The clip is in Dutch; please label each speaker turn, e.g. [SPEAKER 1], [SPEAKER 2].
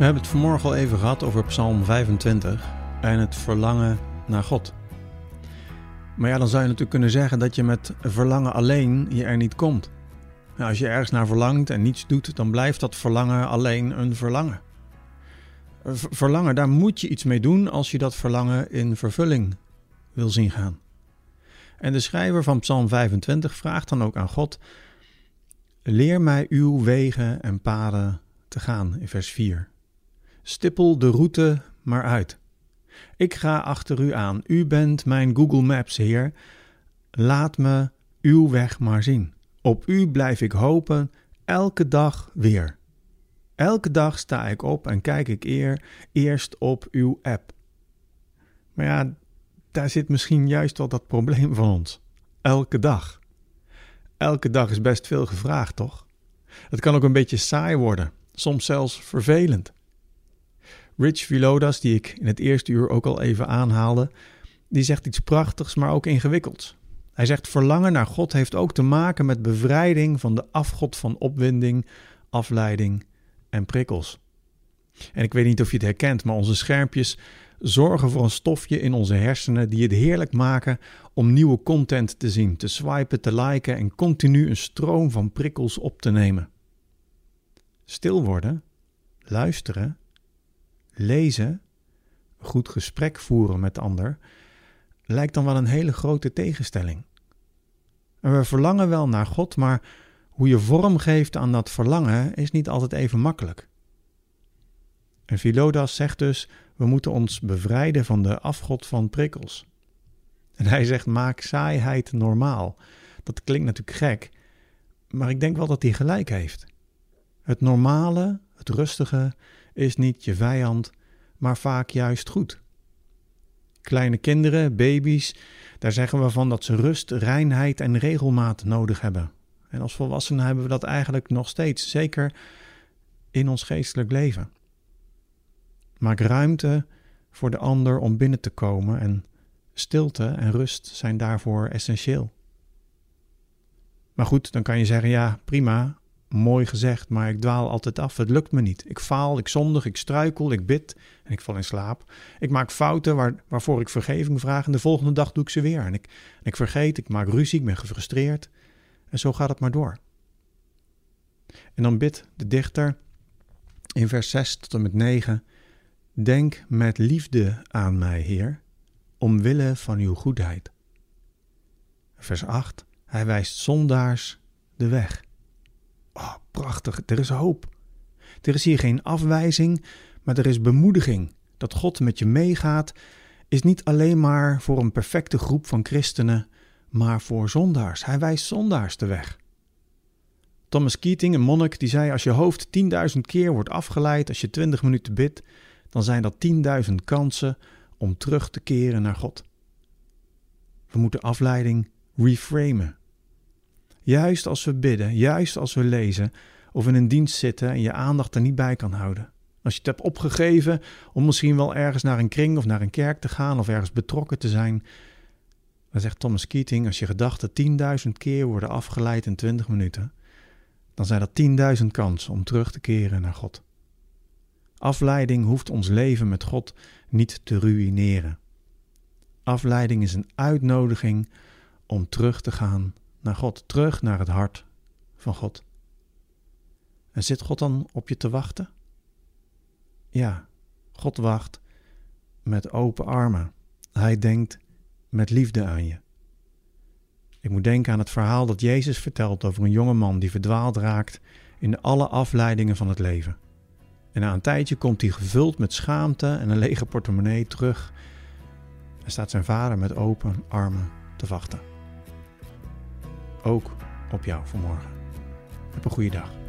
[SPEAKER 1] We hebben het vanmorgen al even gehad over Psalm 25 en het verlangen naar God. Maar ja, dan zou je natuurlijk kunnen zeggen dat je met verlangen alleen je er niet komt. Als je ergens naar verlangt en niets doet, dan blijft dat verlangen alleen een verlangen. Verlangen, daar moet je iets mee doen als je dat verlangen in vervulling wil zien gaan. En de schrijver van Psalm 25 vraagt dan ook aan God: Leer mij uw wegen en paden te gaan, in vers 4. Stippel de route maar uit. Ik ga achter u aan. U bent mijn Google Maps, Heer. Laat me uw weg maar zien. Op u blijf ik hopen, elke dag weer. Elke dag sta ik op en kijk ik eer eerst op uw app. Maar ja, daar zit misschien juist wel dat probleem van ons. Elke dag. Elke dag is best veel gevraagd, toch? Het kan ook een beetje saai worden, soms zelfs vervelend. Rich Vilodas, die ik in het eerste uur ook al even aanhaalde, die zegt iets prachtigs, maar ook ingewikkelds. Hij zegt: verlangen naar God heeft ook te maken met bevrijding van de afgod van opwinding, afleiding en prikkels. En ik weet niet of je het herkent, maar onze schermpjes zorgen voor een stofje in onze hersenen die het heerlijk maken om nieuwe content te zien, te swipen, te liken en continu een stroom van prikkels op te nemen. Stil worden, luisteren lezen, goed gesprek voeren met de ander, lijkt dan wel een hele grote tegenstelling. En we verlangen wel naar God, maar hoe je vorm geeft aan dat verlangen is niet altijd even makkelijk. En Philodas zegt dus: we moeten ons bevrijden van de afgod van prikkels. En hij zegt: maak saaiheid normaal. Dat klinkt natuurlijk gek, maar ik denk wel dat hij gelijk heeft. Het normale, het rustige, is niet je vijand, maar vaak juist goed. Kleine kinderen, baby's, daar zeggen we van dat ze rust, reinheid en regelmaat nodig hebben. En als volwassenen hebben we dat eigenlijk nog steeds, zeker in ons geestelijk leven. Maak ruimte voor de ander om binnen te komen en stilte en rust zijn daarvoor essentieel. Maar goed, dan kan je zeggen: ja, prima, mooi gezegd, maar ik dwaal altijd af. Het lukt me niet. Ik faal, ik zondig, ik struikel, ik bid en ik val in slaap. Ik maak fouten waar, waarvoor ik vergeving vraag en de volgende dag doe ik ze weer. En ik, ik vergeet, ik maak ruzie, ik ben gefrustreerd. En zo gaat het maar door. En dan bidt de dichter in vers 6 tot en met 9: Denk met liefde aan mij, Heer, omwille van uw goedheid. Vers 8: Hij wijst zondaars de weg. Oh, prachtig, er is hoop. Er is hier geen afwijzing, maar er is bemoediging. Dat God met je meegaat, is niet alleen maar voor een perfecte groep van christenen, maar voor zondaars. Hij wijst zondaars de weg. Thomas Keating, een monnik, die zei: Als je hoofd 10.000 keer wordt afgeleid als je 20 minuten bidt, dan zijn dat 10.000 kansen om terug te keren naar God. We moeten afleiding reframen. Juist als we bidden, juist als we lezen of in een dienst zitten en je aandacht er niet bij kan houden. Als je het hebt opgegeven om misschien wel ergens naar een kring of naar een kerk te gaan of ergens betrokken te zijn, dan zegt Thomas Keating, als je gedachten 10.000 keer worden afgeleid in 20 minuten, dan zijn dat 10.000 kansen om terug te keren naar God. Afleiding hoeft ons leven met God niet te ruïneren. Afleiding is een uitnodiging om terug te gaan naar God, terug naar het hart van God. En zit God dan op je te wachten? Ja, God wacht met open armen. Hij denkt met liefde aan je. Ik moet denken aan het verhaal dat Jezus vertelt over een jonge man die verdwaald raakt in alle afleidingen van het leven. En na een tijdje komt hij gevuld met schaamte en een lege portemonnee terug en staat zijn vader met open armen te wachten ook op jou vanmorgen. Heb een goede dag.